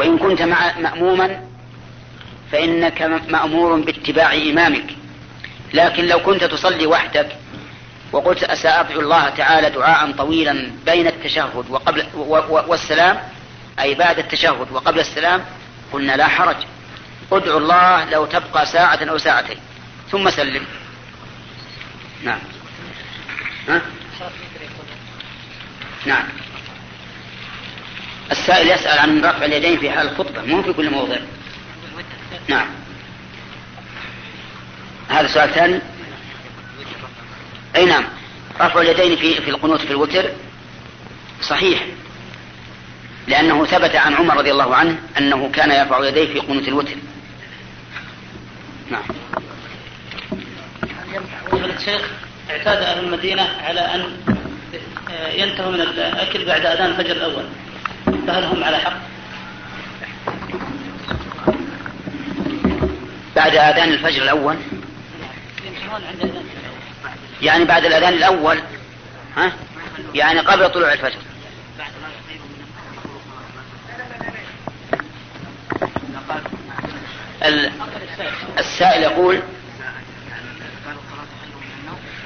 وإن كنت مع مأموما فإنك مأمور باتباع إمامك. لكن لو كنت تصلي وحدك وقلت سأدعو الله تعالى دعاء طويلا بين التشهد وقبل والسلام أي بعد التشهد وقبل السلام قلنا لا حرج. ادعو الله لو تبقى ساعة أو ساعتين. ثم سلم. نعم. ها؟ نعم. السائل يسأل عن رفع اليدين في حال الخطبة مو في كل موضع. نعم. هذا سؤال ثاني. أي نعم. رفع اليدين في في القنوت في الوتر صحيح لأنه ثبت عن عمر رضي الله عنه أنه كان يرفع يديه في قنوت الوتر. نعم. الشيخ اعتاد أهل المدينة على أن ينتهوا من الأكل بعد أذان الفجر الأول؟ فهل هم على حق؟ بعد آذان الفجر الأول يعني بعد الأذان الأول ها؟ يعني قبل طلوع الفجر السائل يقول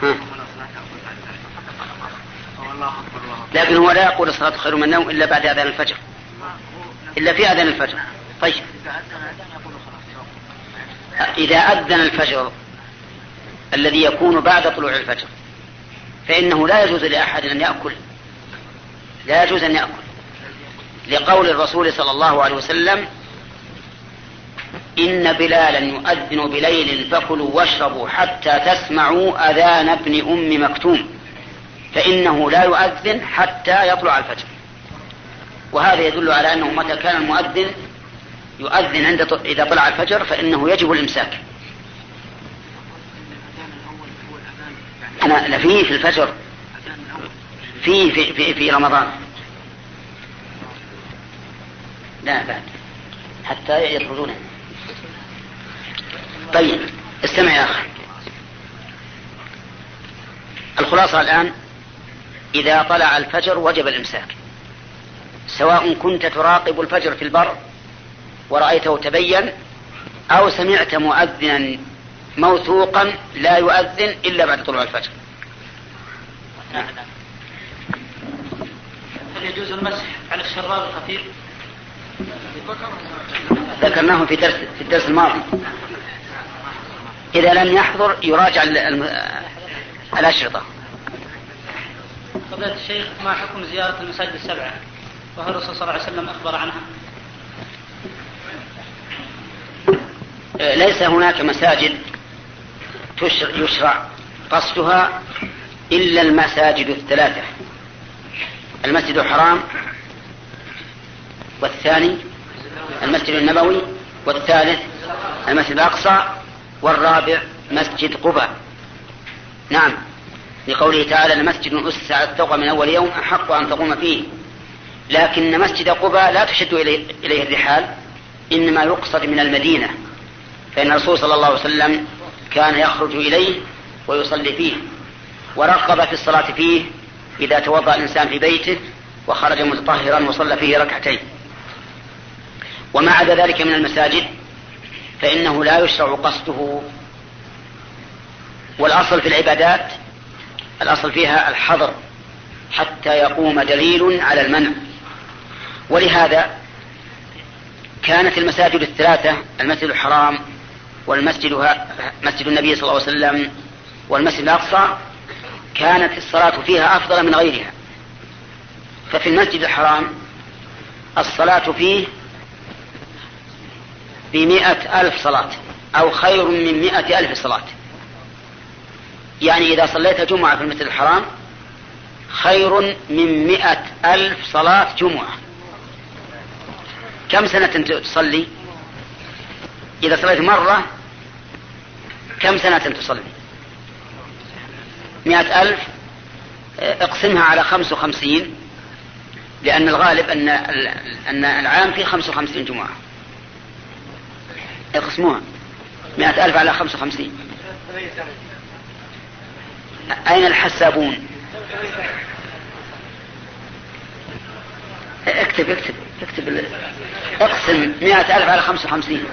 ها. لكن هو لا يقول الصلاة خير من النوم إلا بعد أذان الفجر. إلا في أذان الفجر. طيب. إذا أذن الفجر الذي يكون بعد طلوع الفجر فإنه لا يجوز لأحد أن يأكل. لا يجوز أن يأكل. لقول الرسول صلى الله عليه وسلم إن بلالا يؤذن بليل فكلوا واشربوا حتى تسمعوا أذان ابن أم مكتوم. فإنه لا يؤذن حتى يطلع الفجر. وهذا يدل على أنه متى كان المؤذن يؤذن عند إذا طلع الفجر فإنه يجب الإمساك. أنا في في الفجر. في في في, في رمضان. لا بعد. حتى يخرجون. طيب استمع يا أخي. الخلاصة الآن إذا طلع الفجر وجب الإمساك. سواء كنت تراقب الفجر في البر ورأيته تبين أو سمعت مؤذنا موثوقا لا يؤذن إلا بعد طلوع الفجر. هل يجوز المسح على الشراب الخفيف؟ ذكرناه في درس في الدرس الماضي. إذا لم يحضر يراجع الأشرطة. فضيلة الشيخ ما حكم زيارة المساجد السبعة؟ وهل الرسول صلى الله عليه وسلم أخبر عنها؟ ليس هناك مساجد يشرع قصدها إلا المساجد الثلاثة. المسجد الحرام والثاني المسجد النبوي والثالث المسجد الأقصى والرابع مسجد قباء. نعم. لقوله تعالى لمسجد أسس على التقوى من أول يوم أحق أن تقوم فيه. لكن مسجد قباء لا تشد إليه الرحال إنما يقصد من المدينة. فإن الرسول صلى الله عليه وسلم كان يخرج إليه ويصلي فيه ورغب في الصلاة فيه إذا توضأ الإنسان في بيته وخرج متطهرا وصلى فيه ركعتين. وما عدا ذلك من المساجد فإنه لا يشرع قصده. والأصل في العبادات الأصل فيها الحظر حتى يقوم دليل على المنع. ولهذا كانت المساجد الثلاثة المسجد الحرام والمسجد مسجد النبي صلى الله عليه وسلم والمسجد الأقصى كانت الصلاة فيها أفضل من غيرها. ففي المسجد الحرام الصلاة فيه بمئة ألف صلاة أو خير من مئة ألف صلاة. يعني إذا صليت جمعة في المسجد الحرام خير من مئة ألف صلاة جمعة. كم سنة تصلي؟ إذا صليت مرة كم سنة تصلي؟ مئة ألف؟ اقسمها على خمس وخمسين لأن الغالب أن أن العام فيه خمس وخمسين جمعة. اقسموها. مئة ألف على خمس وخمسين. أين الحسابون؟ اكتب اكتب اكتب اقسم مئة ألف على خمسة وخمسين.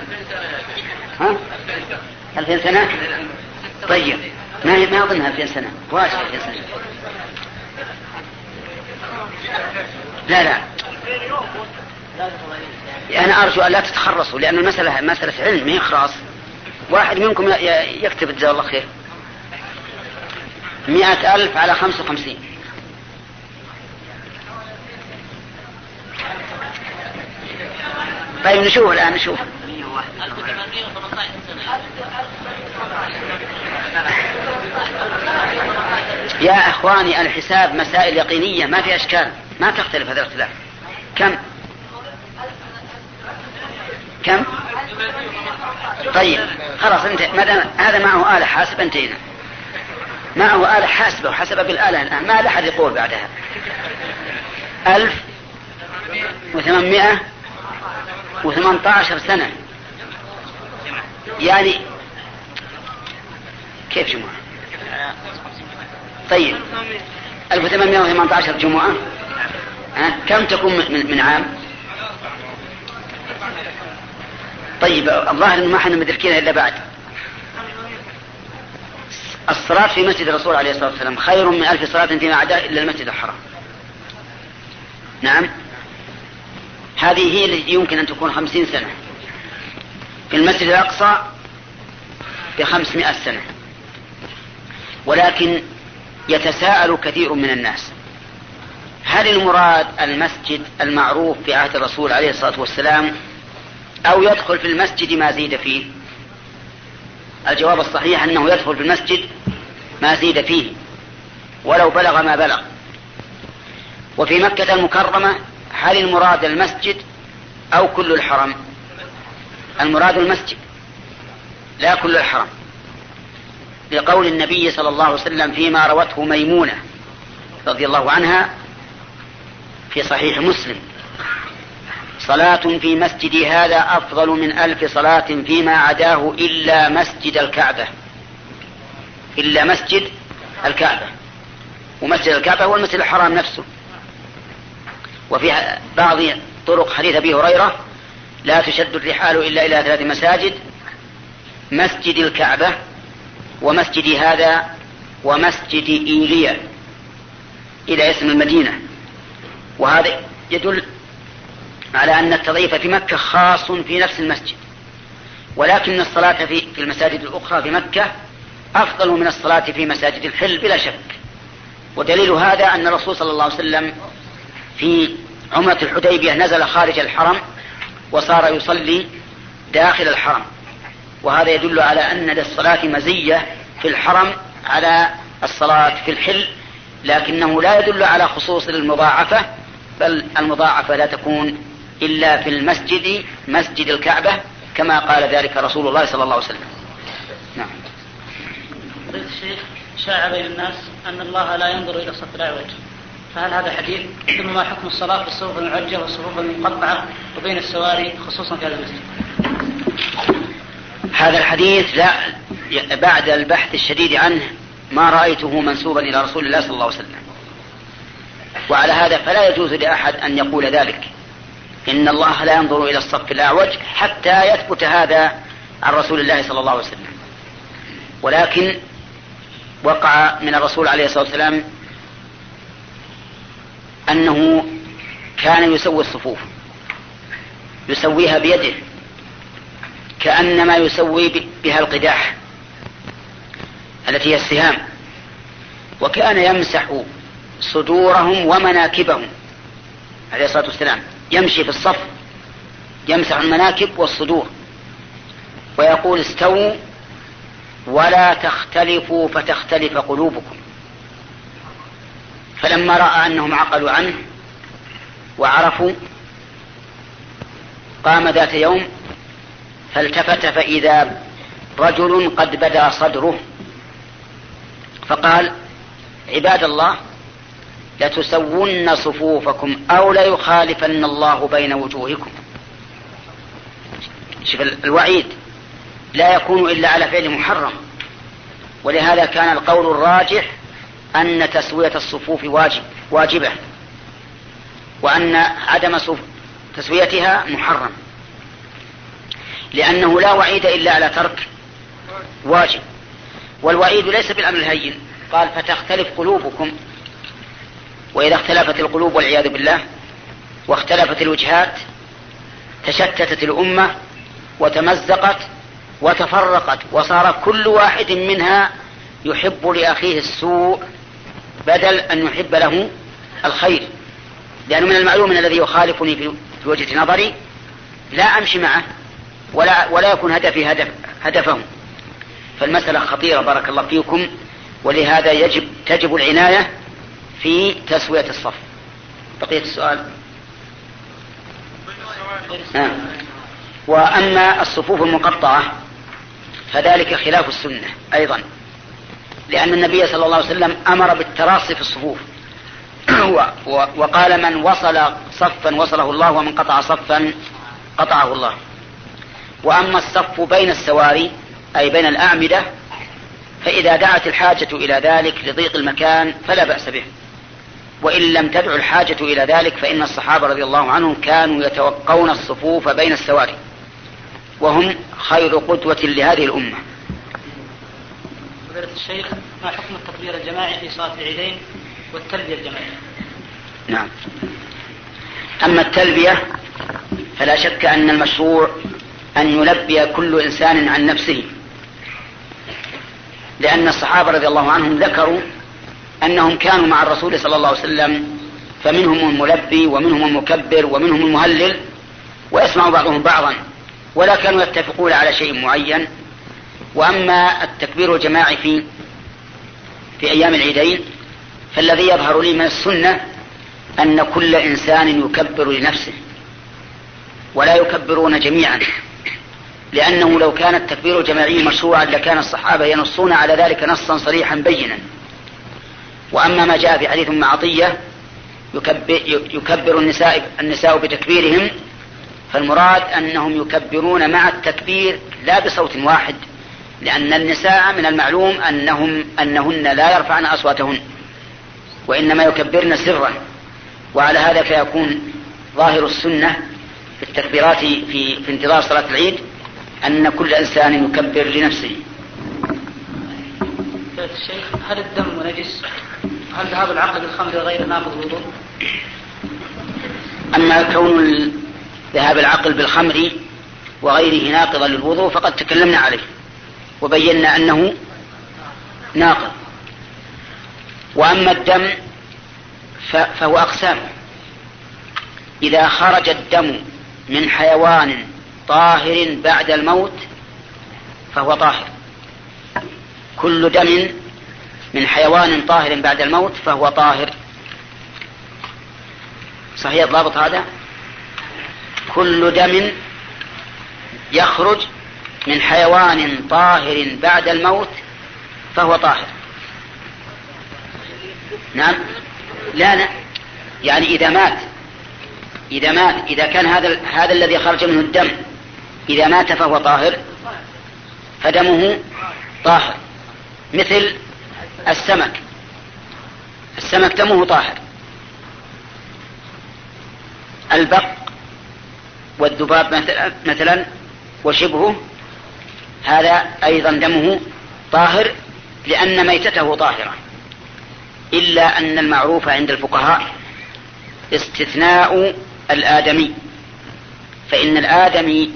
ها؟ ألفين سنة؟ طيب. ما هي ما أظنها ألفين سنة. واجد ألفين سنة. لا لا. أنا أرجو أن لا تتخرصوا لأن المسألة مسألة علم ما هي خراص واحد منكم يكتب جزاه الله خير. مئة ألف على خمسة وخمسين. طيب نشوف الآن نشوف. يا إخواني الحساب مسائل يقينية ما في أشكال ما تختلف هذا الاختلاف. كم؟ كم؟ طيب خلاص انت ما دام هذا معه آلة حاسبة انتهينا. معه آلة حاسبة وحسب بالآلة الآن. ما أحد يقول بعدها. ألف وثمانمائة وثمانية عشر سنة. يعني كيف جمعة؟ طيب. 1818 جمعة؟ كم تكون من, من عام؟ طيب الظاهر ما إحنا مدركينها إلا بعد. الصلاة في مسجد الرسول عليه الصلاة والسلام خير من ألف صلاة فيما عداه إلا المسجد الحرام. نعم. هذه هي التي يمكن أن تكون خمسين سنة. في المسجد الأقصى بخمسمائة سنة. ولكن يتساءل كثير من الناس. هل المراد المسجد المعروف في عهد الرسول عليه الصلاة والسلام أو يدخل في المسجد ما زيد فيه؟ الجواب الصحيح أنه يدخل في المسجد ما زيد فيه ولو بلغ ما بلغ. وفي مكة المكرمة هل المراد المسجد أو كل الحرم؟ المراد المسجد لا كل الحرم. لقول النبي صلى الله عليه وسلم فيما روته ميمونة رضي الله عنها في صحيح مسلم. صلاة في مسجد هذا أفضل من ألف صلاة فيما عداه إلا مسجد الكعبة. إلا مسجد الكعبة. ومسجد الكعبة هو المسجد الحرام نفسه. وفي بعض طرق حديث أبي هريرة لا تشد الرحال إلا إلى ثلاث مساجد مسجد الكعبة ومسجد هذا ومسجد إيليا. إلى اسم المدينة. وهذا يدل على أن التضعيف في مكة خاص في نفس المسجد. ولكن الصلاة في, المساجد الأخرى في مكة أفضل من الصلاة في مساجد الحل بلا شك. ودليل هذا أن الرسول صلى الله عليه وسلم في عمرة الحديبية نزل خارج الحرم وصار يصلي داخل الحرم. وهذا يدل على أن للصلاة مزية في الحرم على الصلاة في الحل لكنه لا يدل على خصوص المضاعفة بل المضاعفة لا تكون إلا في المسجد مسجد الكعبة كما قال ذلك رسول الله صلى الله عليه وسلم. نعم. الشيخ شاع بين الناس أن الله لا ينظر إلى الصف الأعوج. فهل هذا حديث؟ ثم ما حكم الصلاة في الصفوف المعجة والصفوف المقطعة وبين السواري خصوصا في هذا المسجد؟ هذا الحديث لا بعد البحث الشديد عنه ما رأيته منسوبا إلى رسول الله صلى الله عليه وسلم. وعلى هذا فلا يجوز لأحد أن يقول ذلك. إن الله لا ينظر إلى الصف الأعوج حتى يثبت هذا عن رسول الله صلى الله عليه وسلم. ولكن وقع من الرسول عليه الصلاة والسلام أنه كان يسوي الصفوف يسويها بيده كأنما يسوي بها القداح التي هي السهام. وكان يمسح صدورهم ومناكبهم عليه الصلاة والسلام. يمشي في الصف يمسح المناكب والصدور ويقول استووا ولا تختلفوا فتختلف قلوبكم. فلما رأى أنهم عقلوا عنه وعرفوا قام ذات يوم فالتفت فإذا رجل قد بدا صدره فقال عباد الله لتسون صفوفكم أو ليخالفن الله بين وجوهكم. شوف الوعيد لا يكون إلا على فعل محرم. ولهذا كان القول الراجح أن تسوية الصفوف واجب واجبة وأن عدم تسويتها محرم. لأنه لا وعيد إلا على ترك واجب. والوعيد ليس بالأمر الهين. قال فتختلف قلوبكم وإذا اختلفت القلوب والعياذ بالله واختلفت الوجهات تشتتت الأمة وتمزقت وتفرقت وصار كل واحد منها يحب لأخيه السوء بدل أن يحب له الخير. لأنه من المعلوم أن الذي يخالفني في وجهة نظري لا أمشي معه ولا ولا يكون هدفي هدف هدفه. فالمسألة خطيرة بارك الله فيكم ولهذا يجب تجب العناية في تسوية الصف. بقية السؤال. نعم. وأما الصفوف المقطعة فذلك خلاف السنة أيضا لأن النبي صلى الله عليه وسلم أمر بالتراصي في الصفوف. وقال من وصل صفا وصله الله ومن قطع صفا قطعه الله. وأما الصف بين السواري أي بين الأعمدة فإذا دعت الحاجة إلى ذلك لضيق المكان فلا بأس به. وإن لم تدع الحاجة إلى ذلك فإن الصحابة رضي الله عنهم كانوا يتوقون الصفوف بين السواري. وهم خير قدوة لهذه الأمة. فضيلة الشيخ ما حكم التكبير الجماعي في صلاة العيدين والتلبية الجماعية؟ نعم. أما التلبية فلا شك أن المشروع أن يلبي كل إنسان عن نفسه. لأن الصحابة رضي الله عنهم ذكروا أنهم كانوا مع الرسول صلى الله عليه وسلم فمنهم الملبي ومنهم المكبر ومنهم المهلل ويسمع بعضهم بعضا ولا كانوا يتفقون على شيء معين. وأما التكبير الجماعي في في أيام العيدين فالذي يظهر لي من السنة أن كل إنسان يكبر لنفسه ولا يكبرون جميعا لأنه لو كان التكبير الجماعي مشروعا لكان الصحابة ينصون على ذلك نصا صريحا بينا. وأما ما جاء في حديث ام عطية يكبر, يكبر النساء, النساء بتكبيرهم فالمراد أنهم يكبرون مع التكبير لا بصوت واحد لأن النساء من المعلوم أنهم أنهن لا يرفعن أصواتهن وإنما يكبرن سرا وعلى هذا فيكون ظاهر السنة في التكبيرات في, في انتظار صلاة العيد أن كل إنسان يكبر لنفسه. الشيخ هل الدم نجس؟ هل ذهاب العقل بالخمر غير ناقض الوضوء؟ أما كون ذهاب العقل بالخمر وغيره ناقضا للوضوء فقد تكلمنا عليه وبينا أنه ناقض وأما الدم فهو أقسام إذا خرج الدم من حيوان طاهر بعد الموت فهو طاهر كل دم من حيوان طاهر بعد الموت فهو طاهر. صحيح الضابط هذا؟ كل دم يخرج من حيوان طاهر بعد الموت فهو طاهر. نعم. لا لا. يعني إذا مات إذا مات إذا كان هذا هذا الذي خرج منه الدم إذا مات فهو طاهر فدمه طاهر. مثل السمك. السمك دمه طاهر. البق والذباب مثلا وشبهه هذا أيضا دمه طاهر لأن ميتته طاهرة. إلا أن المعروف عند الفقهاء استثناء الآدمي. فإن الآدمي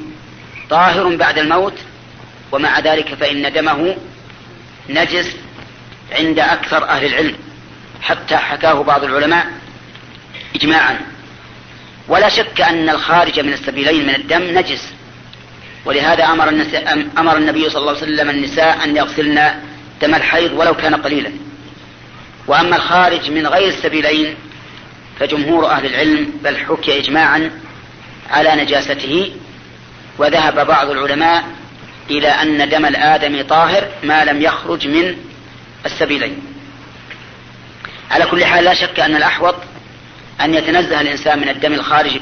طاهر بعد الموت ومع ذلك فإن دمه نجس عند أكثر أهل العلم حتى حكاه بعض العلماء إجماعا. ولا شك أن الخارج من السبيلين من الدم نجس. ولهذا أمر, أمر النبي صلى الله عليه وسلم النساء أن يغسلن دم الحيض ولو كان قليلا. وأما الخارج من غير السبيلين فجمهور أهل العلم بل حكي إجماعا على نجاسته. وذهب بعض العلماء إلى أن دم الآدم طاهر ما لم يخرج من السبيلين. على كل حال لا شك أن الأحوط أن يتنزه الإنسان من الدم الخارج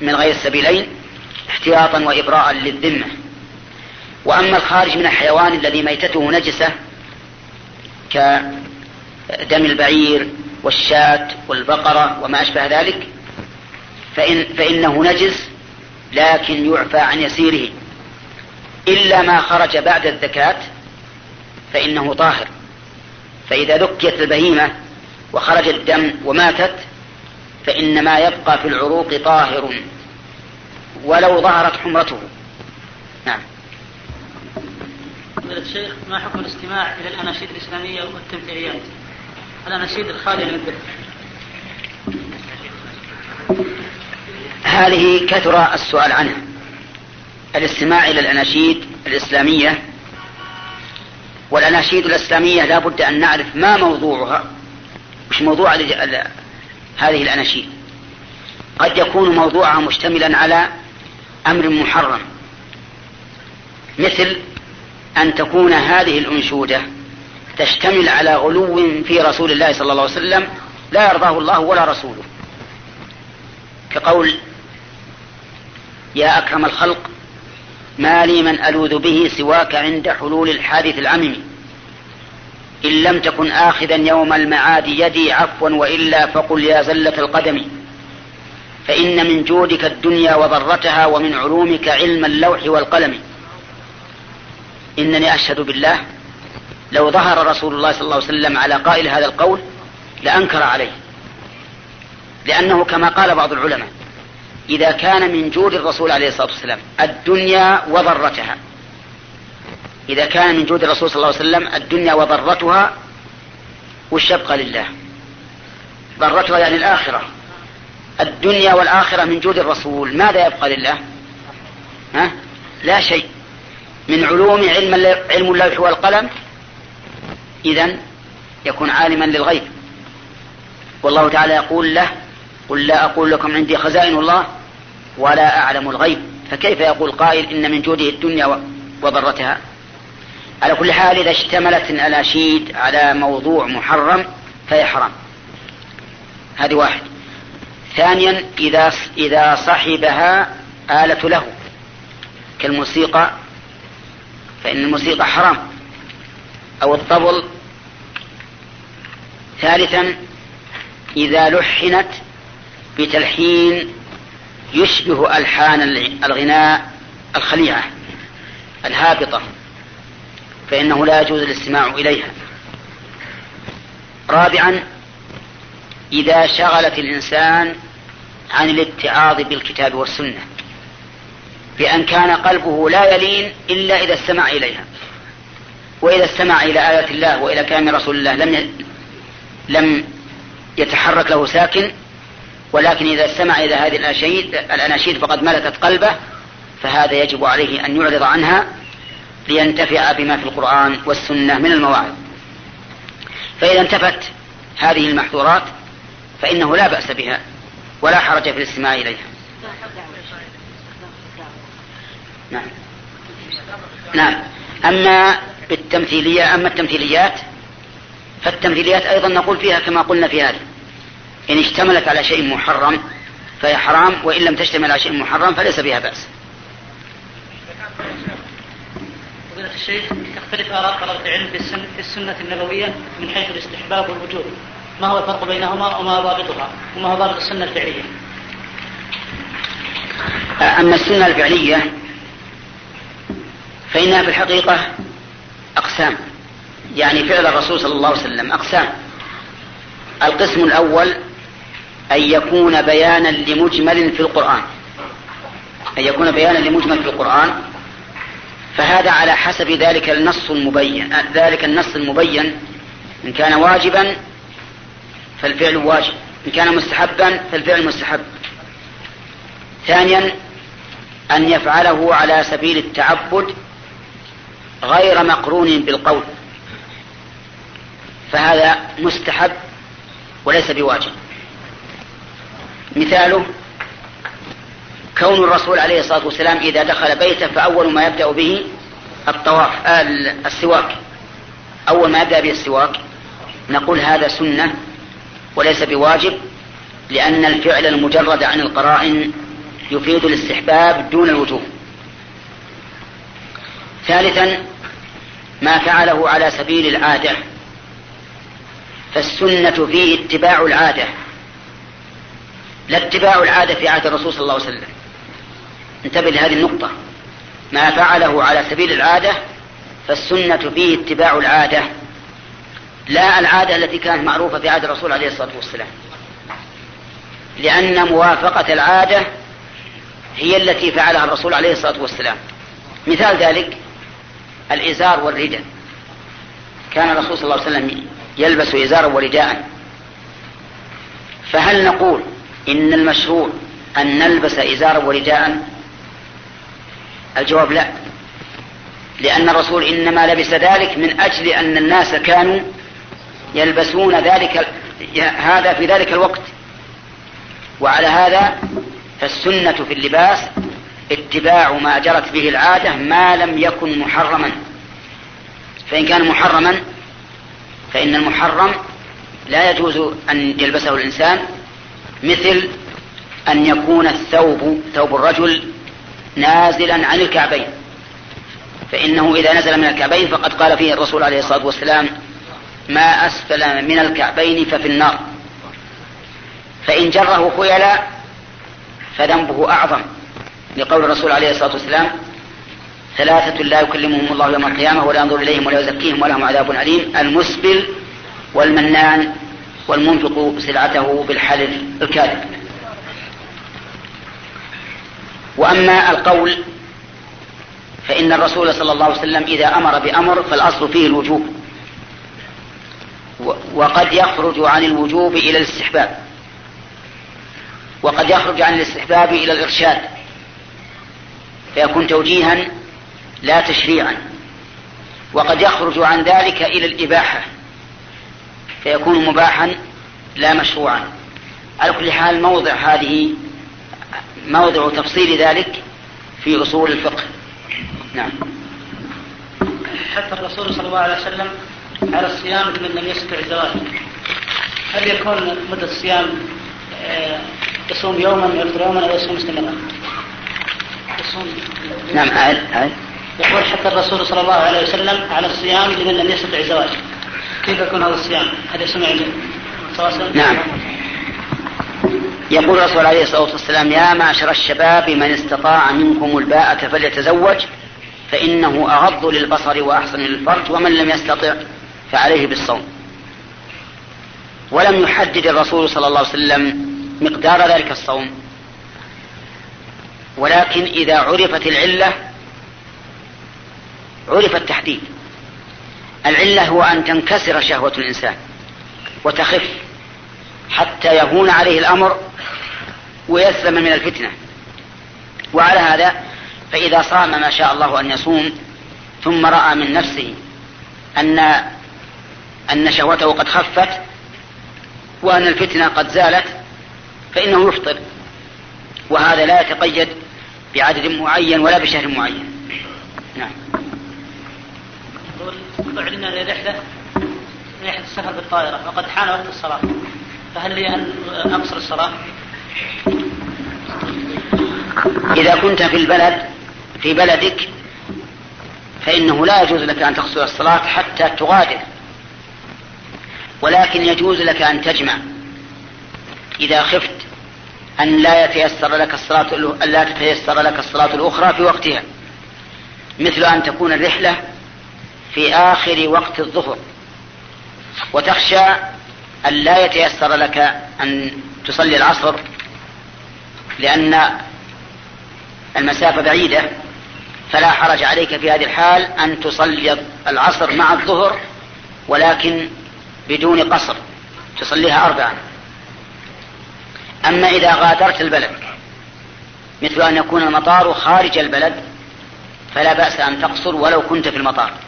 من غير السبيلين احتياطا وإبراء للذمة. وأما الخارج من الحيوان الذي ميتته نجسة كدم البعير والشاة والبقرة وما أشبه ذلك فإن فإنه نجس لكن يعفى عن يسيره. إلا ما خرج بعد الزكاة فإنه طاهر. فإذا ذكيت البهيمة وخرج الدم وماتت فإن ما يبقى في العروق طاهر ولو ظهرت حمرته. نعم. فضيلة الشيخ ما حكم الاستماع إلى الأناشيد الإسلامية والتمثيليات؟ الأناشيد الخالية من الذكر هذه كثر السؤال عنها. الاستماع إلى الأناشيد الإسلامية والأناشيد الإسلامية لا بد أن نعرف ما موضوعها مش موضوع هذه الأناشيد. قد يكون موضوعها مشتملا على أمر محرم مثل أن تكون هذه الأنشودة تشتمل على غلو في رسول الله صلى الله عليه وسلم لا يرضاه الله ولا رسوله. كقول يا أكرم الخلق ما لي من ألوذ به سواك عند حلول الحادث العمم. إن لم تكن آخذا يوم المعاد يدي عفوا وإلا فقل يا زلة القدم. فإن من جودك الدنيا وضرتها ومن علومك علم اللوح والقلم. إنني أشهد بالله لو ظهر رسول الله صلى الله عليه وسلم على قائل هذا القول لأنكر عليه. لأنه كما قال بعض العلماء إذا كان من جود الرسول عليه الصلاة والسلام الدنيا وضرتها. إذا كان من جود الرسول صلى الله عليه وسلم الدنيا وضرتها وش يبقى لله؟ ضرتها يعني الآخرة. الدنيا والآخرة من جود الرسول ماذا يبقى لله؟ ها؟ لا شيء. من علوم علم علم اللوح والقلم إذا يكون عالما للغيب. والله تعالى يقول له قل لا أقول لكم عندي خزائن الله ولا أعلم الغيب. فكيف يقول قائل إن من جوده الدنيا وضرتها؟ على كل حال إذا اشتملت الأناشيد على موضوع محرم فهي حرام. هذه واحد. ثانيا إذا إذا صحبها آلة له. كالموسيقى فإن الموسيقى حرام. أو الطبل. ثالثا إذا لحنت بتلحين يشبه ألحان الغناء الخليعة الهابطة فإنه لا يجوز الاستماع إليها. رابعا إذا شغلت الإنسان عن الاتعاظ بالكتاب والسنة بأن كان قلبه لا يلين إلا إذا استمع إليها. وإذا استمع إلى آيات الله وإلى كلام رسول الله لم لم يتحرك له ساكن ولكن إذا استمع إلى هذه الأناشيد الأناشيد فقد ملكت قلبه فهذا يجب عليه أن يعرض عنها لينتفع بما في القرآن والسنة من المواعظ. فإذا انتفت هذه المحظورات فإنه لا بأس بها ولا حرج في الاستماع إليها. نعم. نعم. أما بالتمثيلية أما التمثيليات فالتمثيليات أيضا نقول فيها كما قلنا في هذه. إن اشتملت على شيء محرم فهي حرام وإن لم تشتمل على شيء محرم فليس بها بأس. فضيلة الشيخ تختلف آراء طلبة العلم في السنة, في السنة النبوية من حيث الاستحباب والوجوب. ما هو الفرق بينهما وما ضابطها؟ وما هو ضابط السنة الفعلية؟ أما السنة الفعلية فإنها في الحقيقة أقسام. يعني فعل الرسول صلى الله عليه وسلم أقسام. القسم الأول أن يكون بيانا لمجمل في القرآن. أن يكون بيانا لمجمل في القرآن. فهذا على حسب ذلك النص المبين. ذلك النص المبين. إن كان واجبا فالفعل واجب. إن كان مستحبا فالفعل مستحب. ثانيا أن يفعله على سبيل التعبد غير مقرون بالقول. فهذا مستحب وليس بواجب. مثاله كون الرسول عليه الصلاة والسلام إذا دخل بيته فأول ما يبدأ به الطواف السواك. أول ما يبدأ به السواك نقول هذا سنة وليس بواجب لأن الفعل المجرد عن القرائن يفيد الاستحباب دون الوجوب. ثالثا ما فعله على سبيل العادة. فالسنة فيه اتباع العادة. لا اتباع العادة في عهد الرسول صلى الله عليه وسلم. انتبه لهذه النقطة. ما فعله على سبيل العادة فالسنة فيه اتباع العادة. لا العادة التي كانت معروفة في عهد الرسول عليه الصلاة والسلام. لأن موافقة العادة هي التي فعلها الرسول عليه الصلاة والسلام. مثال ذلك الإزار والرداء. كان الرسول صلى الله عليه وسلم يلبس إزارا ورداء فهل نقول إن المشروع أن نلبس إزارا ورداء؟ الجواب لا. لأن الرسول إنما لبس ذلك من أجل أن الناس كانوا يلبسون ذلك هذا في ذلك الوقت. وعلى هذا فالسنة في اللباس اتباع ما جرت به العادة ما لم يكن محرما. فإن كان محرما فإن المحرم لا يجوز أن يلبسه الإنسان مثل أن يكون الثوب ثوب الرجل نازلا عن الكعبين. فإنه إذا نزل من الكعبين فقد قال فيه الرسول عليه الصلاة والسلام ما أسفل من الكعبين ففي النار. فإن جره خيلا فذنبه أعظم. لقول الرسول عليه الصلاة والسلام ثلاثة لا يكلمهم الله يوم القيامة ولا ينظر إليهم ولا يزكيهم ولهم عذاب أليم المسبل والمنان. والمنفق سلعته بالحلف الكاذب. وأما القول فإن الرسول صلى الله عليه وسلم إذا أمر بأمر فالأصل فيه الوجوب. وقد يخرج عن الوجوب إلى الاستحباب. وقد يخرج عن الاستحباب إلى الإرشاد. فيكون توجيها لا تشريعا. وقد يخرج عن ذلك إلى الإباحة. فيكون مباحا لا مشروعا. على كل حال موضع هذه موضع تفصيل ذلك في أصول الفقه. نعم. حتى الرسول صلى الله عليه وسلم على الصيام لمن لم يستطع الزواج هل يكون مدة الصيام آه، يصوم يوما ويفطر يوما أو يصوم مستمرا؟ يصوم. نعم عاد عاد يقول حتى الرسول صلى الله عليه وسلم على الصيام لمن لم يستطع الزواج كيف يكون هذا الصيام؟ هل يسمع نعم. يقول الرسول عليه الصلاة والسلام يا معشر الشباب من استطاع منكم الباءة فليتزوج فإنه أغض للبصر وأحسن للفرج ومن لم يستطع فعليه بالصوم. ولم يحدد الرسول صلى الله عليه وسلم مقدار ذلك الصوم. ولكن إذا عرفت العلة عرف التحديد. العلة هو أن تنكسر شهوة الإنسان وتخف حتى يهون عليه الأمر ويسلم من الفتنة. وعلى هذا فإذا صام ما شاء الله أن يصوم ثم رأى من نفسه أن أن شهوته قد خفت وأن الفتنة قد زالت فإنه يفطر. وهذا لا يتقيد بعدد معين ولا بشهر معين. نعم. أعلن لرحلة رحلة السفر بالطائرة. وقد حان وقت الصلاة. فهل لي أن أقصر الصلاة؟ إذا كنت في البلد في بلدك فإنه لا يجوز لك أن تقصر الصلاة حتى تغادر. ولكن يجوز لك أن تجمع. إذا خفت أن لا يتيسر لك الصلاة أن لا تتيسر لك الصلاة الأخرى في وقتها. مثل أن تكون الرحلة في آخر وقت الظهر. وتخشى أن لا يتيسر لك أن تصلي العصر لأن المسافة بعيدة فلا حرج عليك في هذه الحال أن تصلي العصر مع الظهر ولكن بدون قصر تصليها أربعا. أما إذا غادرت البلد مثل أن يكون المطار خارج البلد فلا بأس أن تقصر ولو كنت في المطار.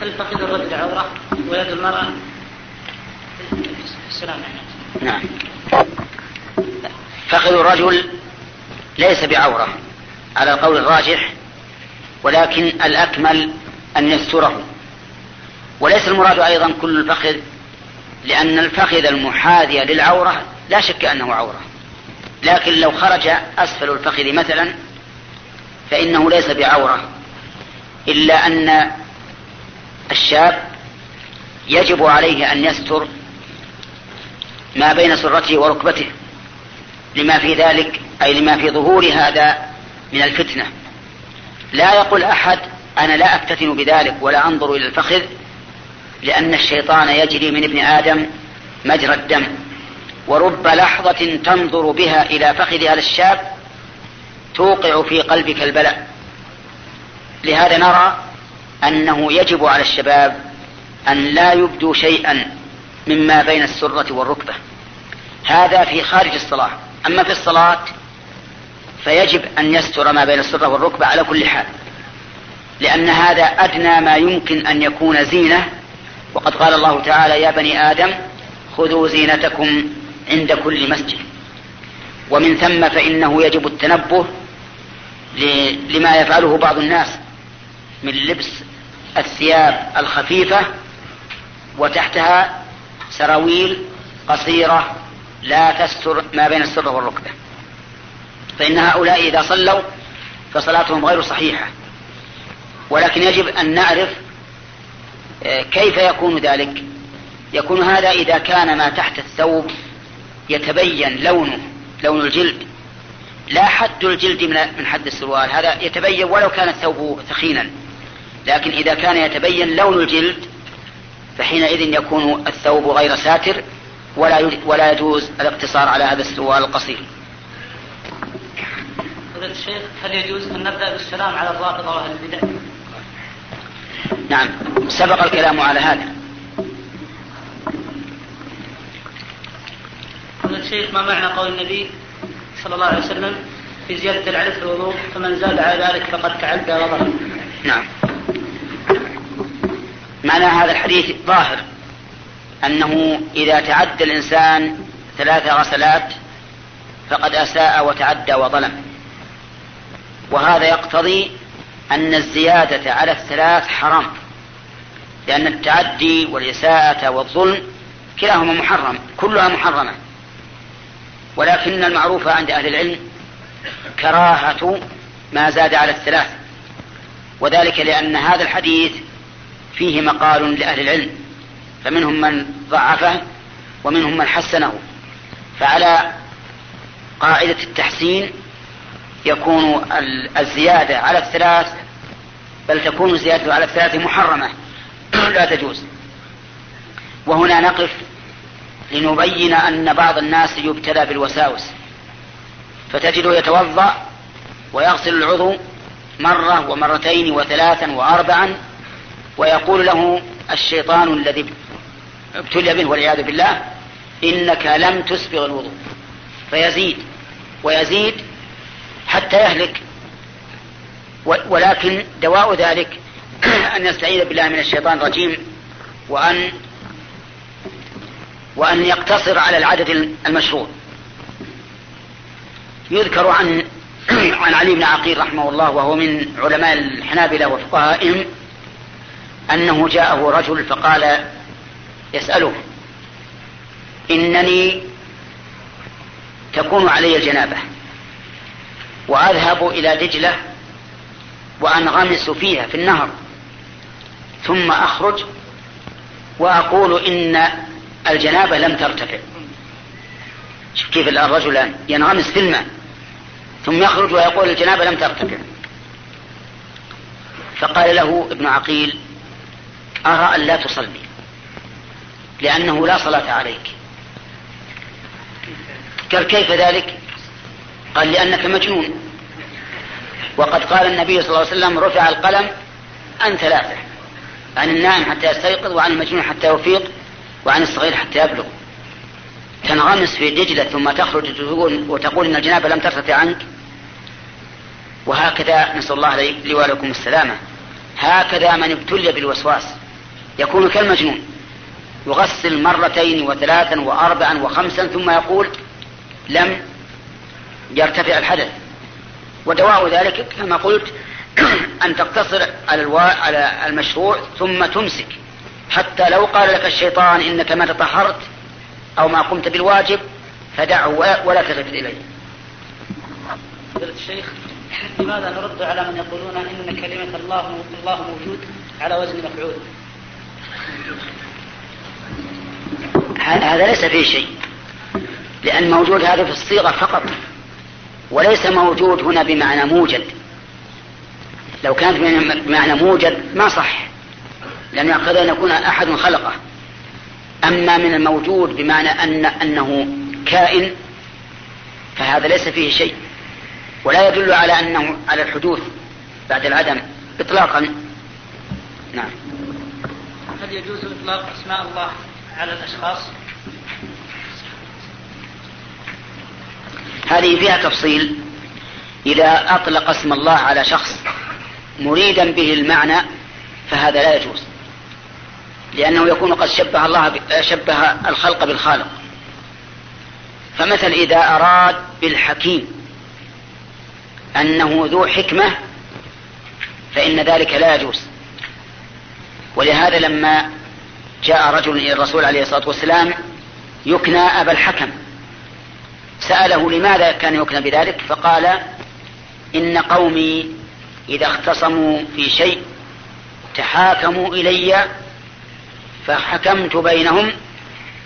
هل فقد الرجل عورة ويد المرأة؟ السلام نعم. فخذ الرجل ليس بعورة على القول الراجح ولكن الأكمل أن يستره. وليس المراد أيضا كل الفخذ لأن الفخذ المحاذي للعورة لا شك أنه عورة. لكن لو خرج أسفل الفخذ مثلا فإنه ليس بعورة إلا أن الشاب يجب عليه أن يستر ما بين سرته وركبته لما في ذلك أي لما في ظهور هذا من الفتنة. لا يقول أحد أنا لا أفتتن بذلك ولا أنظر إلى الفخذ لأن الشيطان يجري من ابن آدم مجرى الدم. ورب لحظة تنظر بها إلى فخذ هذا الشاب توقع في قلبك البلاء. لهذا نرى أنه يجب على الشباب أن لا يبدوا شيئا مما بين السرة والركبة. هذا في خارج الصلاة. أما في الصلاة فيجب أن يستر ما بين السرة والركبة على كل حال لأن هذا أدنى ما يمكن أن يكون زينة. وقد قال الله تعالى يا بني آدم خذوا زينتكم عند كل مسجد. ومن ثم فإنه يجب التنبه لما يفعله بعض الناس من لبس الثياب الخفيفة وتحتها سراويل قصيرة لا تستر ما بين السرة والركبة. فإن هؤلاء إذا صلوا فصلاتهم غير صحيحة. ولكن يجب أن نعرف آه، كيف يكون ذلك؟ يكون هذا إذا كان ما تحت الثوب يتبين لونه لون الجلد. لا حد الجلد من حد السروال هذا يتبين ولو كان الثوب ثخينا. لكن إذا كان يتبين لون الجلد فحينئذ يكون الثوب غير ساتر ولا ولا يجوز الاقتصار على هذا السروال القصير. فضيلة الشيخ هل يجوز أن نبدأ بالسلام على الرافضة وأهل البدع؟ نعم سبق الكلام على هذا. فضيلة الشيخ ما معنى قول النبي صلى الله عليه وسلم في زيادة العدد في الوضوء فمن زاد على ذلك فقد تعدى وظلم. نعم. معنى هذا الحديث ظاهر. أنه إذا تعدى الإنسان ثلاث غسلات فقد أساء وتعدى وظلم. وهذا يقتضي أن الزيادة على الثلاث حرام لأن التعدي والإساءة والظلم كلاهما محرم كلها محرمة. ولكن المعروف عند أهل العلم كراهة ما زاد على الثلاث وذلك لأن هذا الحديث فيه مقال لأهل العلم فمنهم من ضعفه ومنهم من حسنه. فعلى قاعدة التحسين يكون الزيادة على الثلاث بل تكون الزيادة على الثلاث محرمة. لا تجوز. وهنا نقف لنبين أن بعض الناس يبتلى بالوساوس. فتجده يتوضأ ويغسل العضو مرة ومرتين وثلاثا وأربعا ويقول له الشيطان الذي ابتلي به والعياذ بالله إنك لم تسبغ الوضوء. فيزيد ويزيد حتى يهلك. ولكن دواء ذلك أن يستعيذ بالله من الشيطان الرجيم وأن وأن يقتصر على العدد المشروع. يذكر عن عن علي بن عقيل رحمه الله وهو من علماء الحنابلة وفقهائهم أنه جاءه رجل فقال يسأله إنني تكون علي الجنابة وأذهب إلى دجلة وأنغمس فيها في النهر ثم أخرج وأقول إن الجنابة لم ترتفع. شوف كيف الرجل ينغمس في الماء ثم يخرج ويقول الجنابة لم ترتفع. فقال له ابن عقيل أرى أن لا تصلي. لأنه لا صلاة عليك. قال كيف ذلك؟ قال لأنك مجنون. وقد قال النبي صلى الله عليه وسلم رفع القلم عن ثلاثة عن النائم حتى يستيقظ وعن المجنون حتى يفيق وعن الصغير حتى يبلغ. تنغمس في دجلة ثم تخرج وتقول إن الجنابة لم ترتفع عنك. وهكذا نسأل الله لي ولكم السلامة. هكذا من ابتلي بالوسواس. يكون كالمجنون يغسل مرتين وثلاثا وأربعا وخمسا ثم يقول لم يرتفع الحدث ودواء ذلك كما قلت أن تقتصر على. على المشروع ثم تمسك حتى لو قال لك الشيطان إنك ما تطهرت أو ما قمت بالواجب فدعه ولا تلتفت إليه. الشيخ لماذا نرد على من يقولون إن كلمة الله الله موجود على وزن مفعول؟ هذا ليس فيه شيء لأن موجود هذا في الصيغة فقط وليس موجود هنا بمعنى موجد. لو كانت بمعنى موجد ما صح لأن يقتضي أن يكون أحد خلقه. أما من الموجود بمعنى أن أنه كائن فهذا ليس فيه شيء. ولا يدل على أنه على الحدوث بعد العدم إطلاقا. نعم. هل يجوز إطلاق أسماء الله على الأشخاص؟ هذه فيها تفصيل. إذا أطلق اسم الله على شخص مريدا به المعنى فهذا لا يجوز لأنه يكون قد شبه الله شبه الخلق بالخالق. فمثل إذا أراد بالحكيم أنه ذو حكمة فإن ذلك لا يجوز. ولهذا لما جاء رجل إلى الرسول عليه الصلاة والسلام يكنى أبا الحكم. سأله لماذا كان يكنى بذلك؟ فقال إن قومي إذا اختصموا في شيء تحاكموا إلي فحكمت بينهم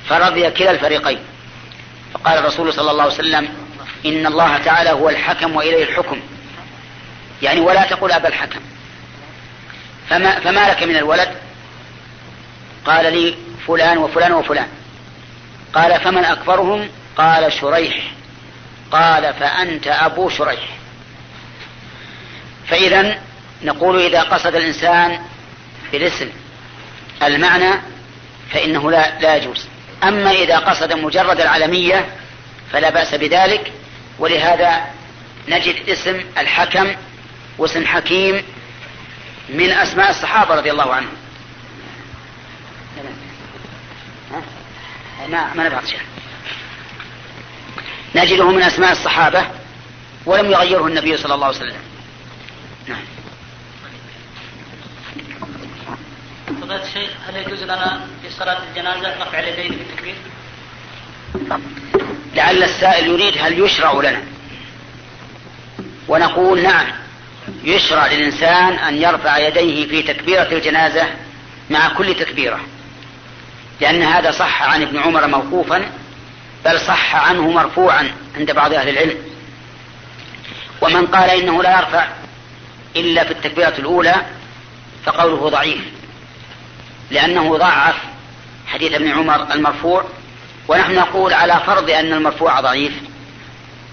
فرضي كلا الفريقين. فقال الرسول صلى الله عليه وسلم إن الله تعالى هو الحكم وإليه الحكم. يعني ولا تقول أبا الحكم. فما, فما لك من الولد؟ قال لي فلان وفلان وفلان. قال فمن أكبرهم؟ قال شريح. قال فأنت أبو شريح. فإذا نقول إذا قصد الإنسان بالاسم المعنى فإنه لا, لا يجوز. أما إذا قصد مجرد العلمية فلا بأس بذلك. ولهذا نجد اسم الحكم واسم حكيم من أسماء الصحابة رضي الله عنهم. ما ما نبغى نجده من أسماء الصحابة ولم يغيره النبي صلى الله عليه وسلم. نعم. فضيلة الشيخ هل يجوز لنا في صلاة الجنازة رفع اليدين بالتكبير؟ لعل السائل يريد هل يشرع لنا. ونقول نعم. يشرع للإنسان أن يرفع يديه في تكبيرة الجنازة مع كل تكبيرة لأن هذا صح عن ابن عمر موقوفا بل صح عنه مرفوعا عند بعض أهل العلم. ومن قال إنه لا يرفع إلا في التكبيرة الأولى فقوله ضعيف لأنه ضعف حديث ابن عمر المرفوع. ونحن نقول على فرض أن المرفوع ضعيف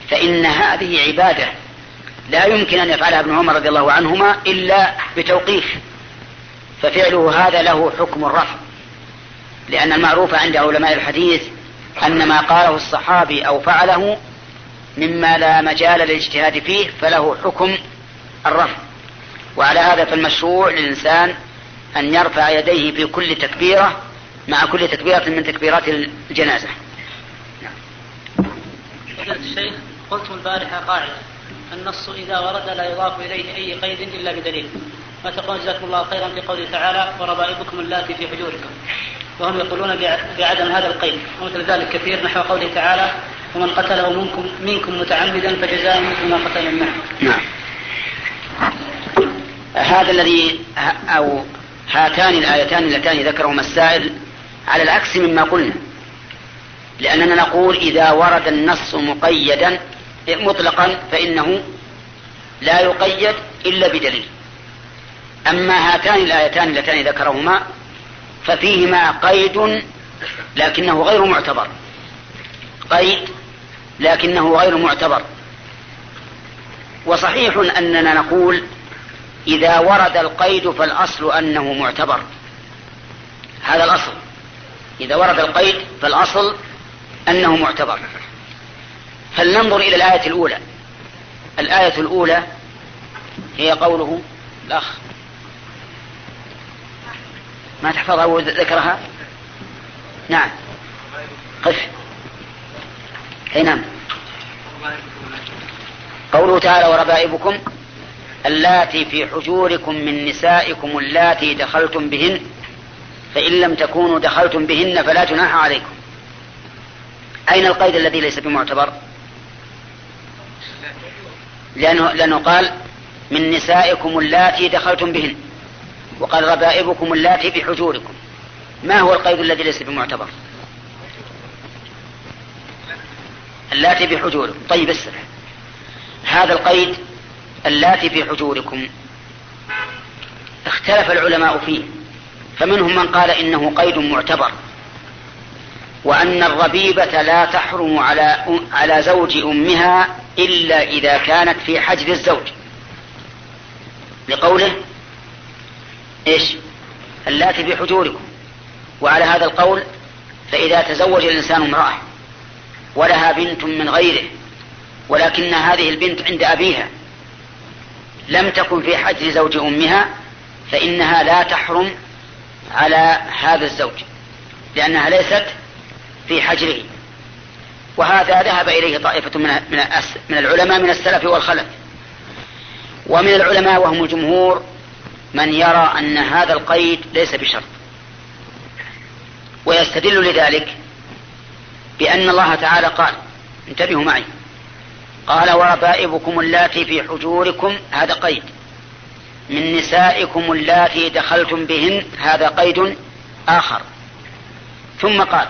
فإن هذه عبادة لا يمكن أن يفعلها ابن عمر رضي الله عنهما إلا بتوقيف. ففعله هذا له حكم الرفع. لأن المعروف عند علماء الحديث أن ما قاله الصحابي أو فعله مما لا مجال للاجتهاد فيه فله حكم الرفع. وعلى هذا فالمشروع للإنسان أن يرفع يديه في كل تكبيرة مع كل تكبيرة من تكبيرات الجنازة. الشيخ قلت البارحة قاعدة. النص إذا ورد لا يضاف إليه أي قيد إلا بدليل. ما تقول جزاكم الله خيرا في قوله تعالى وربائبكم اللاتي في حجوركم. وهم يقولون بعدم هذا القيد. ومثل ذلك كثير نحو قوله تعالى ومن قتله منكم, منكم متعمدا فجزاء مثل ما قتل النعم نعم. هذا الذي أو هاتان الآيتان اللتان ذكرهما السائل على العكس مما قلنا. لأننا نقول إذا ورد النص مقيدا مطلقا فإنه لا يقيد إلا بدليل. أما هاتان الآيتان اللتان ذكرهما ففيهما قيد لكنه غير معتبر. قيد لكنه غير معتبر. وصحيح أننا نقول إذا ورد القيد فالأصل أنه معتبر. هذا الأصل. إذا ورد القيد فالأصل أنه معتبر. فلننظر إلى الآية الأولى. الآية الأولى هي قوله الأخ. ما تحفظها وذكرها نعم. قف. أي نعم. قوله تعالى وربائبكم اللاتي في حجوركم من نسائكم اللاتي دخلتم بهن فإن لم تكونوا دخلتم بهن فلا جناح عليكم. أين القيد الذي ليس بمعتبر؟ لأنه, لأنه قال من نسائكم اللاتي دخلتم بهن وقال ربائبكم اللاتي في حجوركم ما هو القيد الذي ليس بمعتبر؟ اللاتي في حجوركم طيب اسمع هذا القيد اللاتي في حجوركم اختلف العلماء فيه فمنهم من قال إنه قيد معتبر وأن الربيبة لا تحرم على على زوج أمها إلا إذا كانت في حجر الزوج. لقوله إيش؟ اللاتي في حجوركم وعلى هذا القول فإذا تزوج الإنسان امرأة ولها بنت من غيره ولكن هذه البنت عند أبيها لم تكن في حجر زوج أمها فإنها لا تحرم على هذا الزوج لأنها ليست في حجره. وهذا ذهب إليه طائفة من من العلماء من السلف والخلف. ومن العلماء وهم الجمهور من يرى أن هذا القيد ليس بشرط. ويستدل لذلك بأن الله تعالى قال انتبهوا معي قال وربائبكم اللاتي في حجوركم هذا قيد. من نسائكم اللاتي دخلتم بهن هذا قيد آخر. ثم قال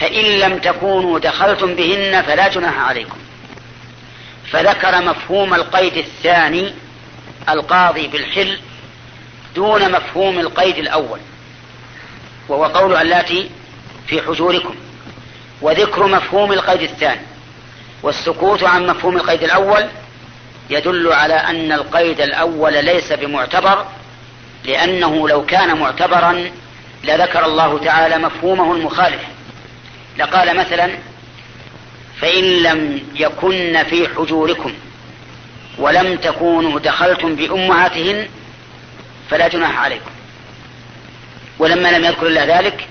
فإن لم تكونوا دخلتم بهن فلا جناح عليكم. فذكر مفهوم القيد الثاني القاضي بالحل دون مفهوم القيد الأول وهو قول اللاتي في حجوركم. وذكر مفهوم القيد الثاني والسكوت عن مفهوم القيد الأول يدل على أن القيد الأول ليس بمعتبر لأنه لو كان معتبرا لذكر الله تعالى مفهومه المخالف. لقال مثلا فإن لم يكن في حجوركم ولم تكونوا دخلتم بأمهاتهن فلا جناح عليكم. ولما لم يذكر إلا ذلك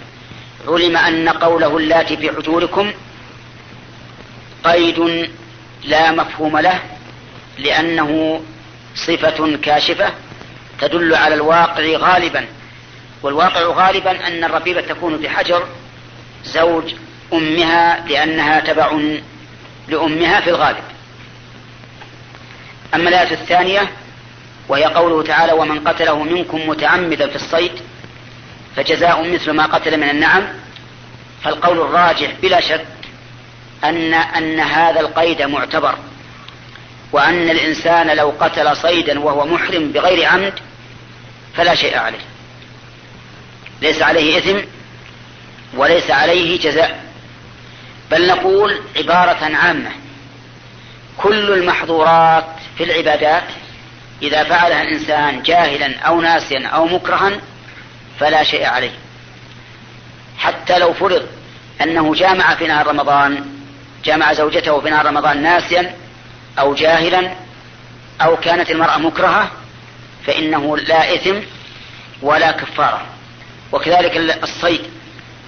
علم أن قوله اللاتي في حجوركم قيد لا مفهوم له لأنه صفة كاشفة تدل على الواقع غالبا والواقع غالبا أن الربيبة تكون بحجر زوج أمها لأنها تبع لأمها في الغالب. أما الآية الثانية وهي قوله تعالى ومن قتله منكم متعمدا في الصيد فجزاء مثل ما قتل من النعم. فالقول الراجح بلا شك أن أن هذا القيد معتبر وأن الإنسان لو قتل صيدا وهو محرم بغير عمد فلا شيء عليه. ليس عليه إثم وليس عليه جزاء. بل نقول عبارة عامة. كل المحظورات في العبادات إذا فعلها الإنسان جاهلا أو ناسيا أو مكرها فلا شيء عليه. حتى لو فرض أنه جامع في نهار رمضان جامع زوجته في نهار رمضان ناسيا أو جاهلا أو كانت المرأة مكرهة فإنه لا إثم ولا كفارة. وكذلك الصيد.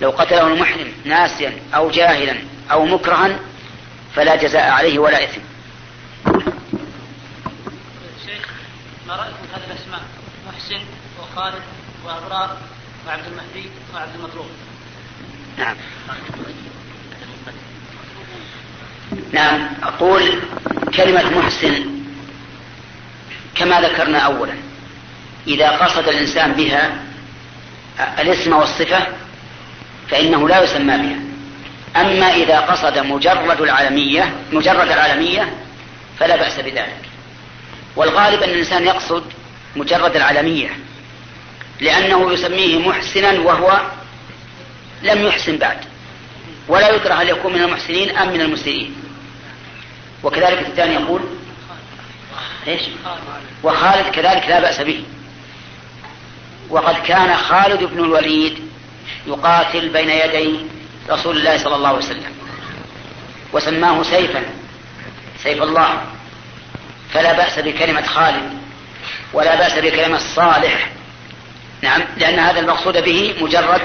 لو قتله المحرم ناسيا أو جاهلا أو مكرها فلا جزاء عليه ولا إثم. شيخ ما رأيكم هذه الأسماء؟ محسن وخالد وأبرار وعبد المهدي وعبد المطلوب. نعم. نعم أقول كلمة محسن كما ذكرنا أولا. إذا قصد الإنسان بها الاسم والصفة فإنه لا يسمى بها. أما إذا قصد مجرد العالمية مجرد العالمية فلا بأس بذلك. والغالب أن الإنسان يقصد مجرد العالمية لأنه يسميه محسنا وهو لم يحسن بعد. ولا يكره هل يكون من المحسنين أم من المسيئين. وكذلك الثاني يقول إيش؟ وخالد كذلك لا بأس به. وقد كان خالد بن الوليد يقاتل بين يدي رسول الله صلى الله عليه وسلم. وسماه سيفا سيف الله. فلا بأس بكلمة خالد ولا بأس بكلمة صالح نعم لأن هذا المقصود به مجرد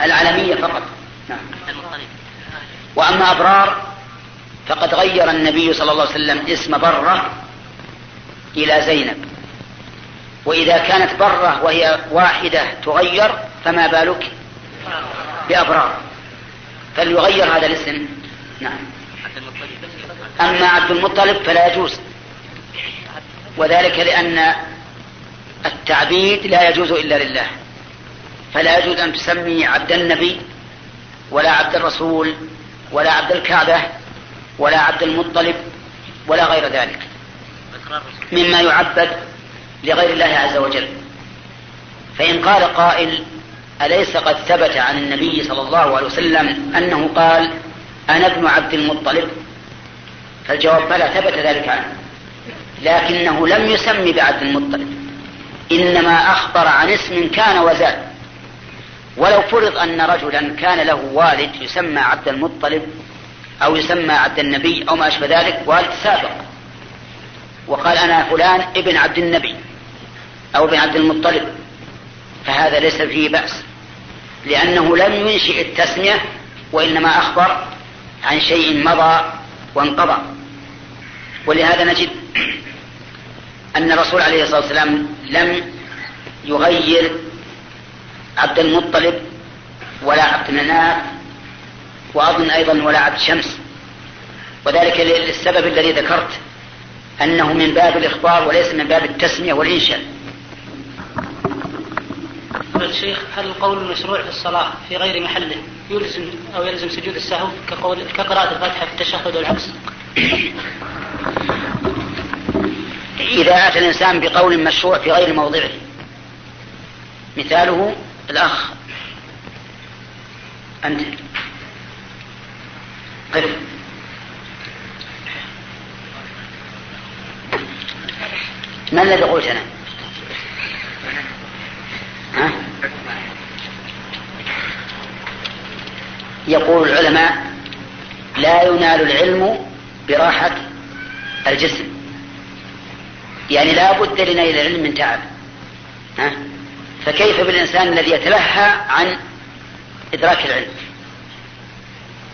العالمية فقط. نعم. وأما أبرار فقد غير النبي صلى الله عليه وسلم اسم برة إلى زينب. وإذا كانت برة وهي واحدة تغير فما بالك بأبرار؟ فليغير هذا الاسم. نعم. أما عبد المطلب فلا يجوز. وذلك لأن التعبيد لا يجوز إلا لله. فلا يجوز أن تسمي عبد النبي ولا عبد الرسول ولا عبد الكعبة ولا عبد المطلب ولا غير ذلك. مما يعبد لغير الله عز وجل. فإن قال قائل أليس قد ثبت عن النبي صلى الله عليه وسلم أنه قال أنا ابن عبد المطلب؟ فالجواب بلى ثبت ذلك عنه لكنه لم يسم بعبد المطلب إنما أخبر عن اسم كان وزاد. ولو فرض أن رجلا كان له والد يسمى عبد المطلب أو يسمى عبد النبي أو ما أشبه ذلك والد سابق وقال أنا فلان ابن عبد النبي أو ابن عبد المطلب. فهذا ليس فيه بأس لأنه لم ينشئ التسمية وإنما أخبر عن شيء مضى وانقضى. ولهذا نجد أن الرسول عليه الصلاة والسلام لم يغير عبد المطلب ولا عبد مناف وأظن أيضا ولا عبد شمس وذلك للسبب الذي ذكرت أنه من باب الإخبار وليس من باب التسمية والإنشاء. الشيخ هل القول المشروع في الصلاة في غير محله يلزم أو يلزم سجود السهو كقول كقراءة الفاتحة في التشهد والعكس؟ إذا أتى الإنسان بقول مشروع في غير موضعه مثاله الأخ أنت قف ما الذي قلت أنا؟ ها؟ يقول العلماء لا ينال العلم براحة الجسم. يعني لا بد لنيل العلم من تعب. ها؟ فكيف بالإنسان الذي يتلهى عن إدراك العلم؟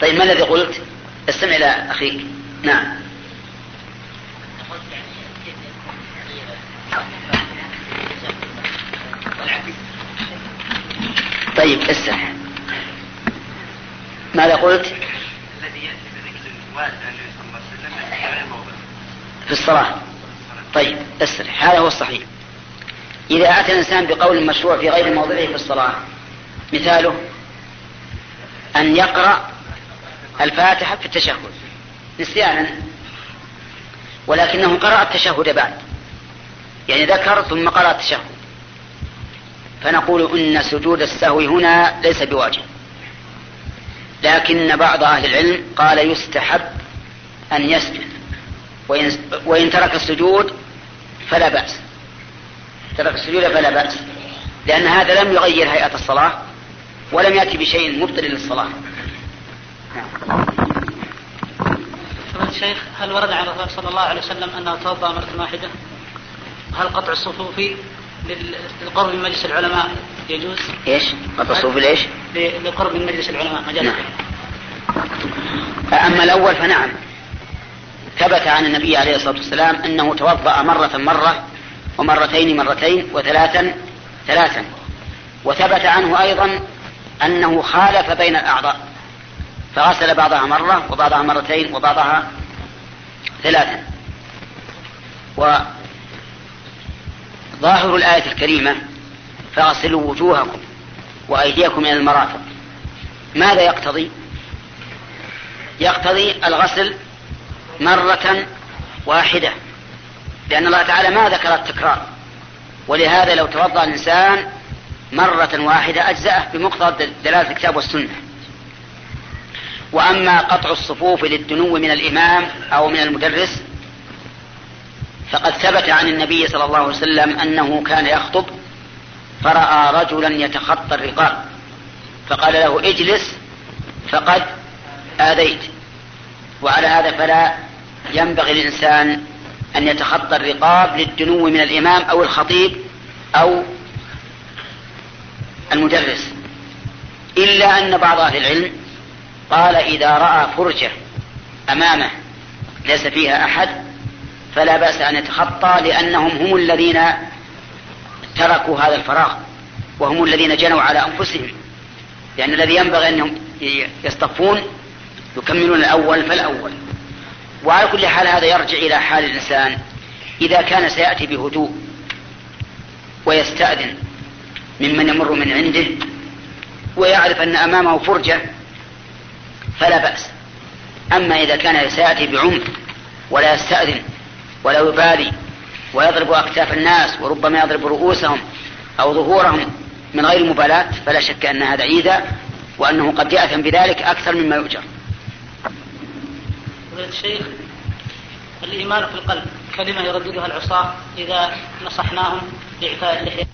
طيب ما الذي قلت؟ استمع إلى أخيك. نعم. طيب اسمع ماذا قلت؟ الذي يأتي بذكر في الصلاة. طيب اسرح هذا هو الصحيح. إذا أتى الإنسان بقول مشروع في غير موضعه في الصلاة مثاله أن يقرأ الفاتحة في التشهد. نسيانا. ولكنه قرأ التشهد بعد. يعني ذكر ثم قرأ التشهد. فنقول إن سجود السهو هنا ليس بواجب. لكن بعض أهل العلم قال يستحب أن يسجد. وإن, وإن ترك السجود فلا بأس. ترك السجود فلا بأس. لأن هذا لم يغير هيئة الصلاة ولم يأتي بشيء مبطل للصلاة. الشيخ هل ورد عن الرسول صلى الله عليه وسلم أنه توضأ مرة واحدة؟ هل قطع الصفوف للقرب من مجلس العلماء يجوز؟ إيش؟ الصفوف ليش؟ للقرب من مجلس العلماء مجال نعم. أما الأول فنعم ثبت عن النبي عليه الصلاة والسلام أنه توضأ مرة مرة ومرتين مرتين وثلاثا ثلاثا وثبت عنه أيضا أنه خالف بين الأعضاء فغسل بعضها مرة وبعضها مرتين وبعضها ثلاثا وظاهر الآية الكريمة فاغسلوا وجوهكم وأيديكم إلى المرافق. ماذا يقتضي؟ يقتضي الغسل مرة واحدة لأن الله تعالى ما ذكر التكرار ولهذا لو توضأ الإنسان مرة واحدة أجزأه بمقتضى دلالة الكتاب والسنة. وأما قطع الصفوف للدنو من الإمام أو من المدرس فقد ثبت عن النبي صلى الله عليه وسلم أنه كان يخطب فرأى رجلا يتخطى الرقاب. فقال له اجلس فقد آذيت. وعلى هذا فلا ينبغي الإنسان أن يتخطى الرقاب للدنو من الإمام أو الخطيب أو المدرس. إلا أن بعض أهل العلم قال إذا رأى فرجة أمامه ليس فيها أحد فلا بأس أن يتخطى لأنهم هم الذين تركوا هذا الفراغ وهم الذين جنوا على أنفسهم. لأن الذي ينبغي أنهم يصطفون يكملون الأول فالأول. وعلى كل حال هذا يرجع إلى حال الإنسان. إذا كان سيأتي بهدوء ويستأذن ممن يمر من عنده ويعرف أن أمامه فرجة فلا بأس. أما إذا كان سيأتي بعنف ولا يستأذن ولا يبالي ويضرب أكتاف الناس وربما يضرب رؤوسهم أو ظهورهم من غير مبالاة فلا شك أن هذا عيدا وأنه قد يأثم بذلك أكثر مما يؤجر. الشيخ الإيمان في القلب كلمة يرددها العصاة إذا نصحناهم بإعفاء اللحية.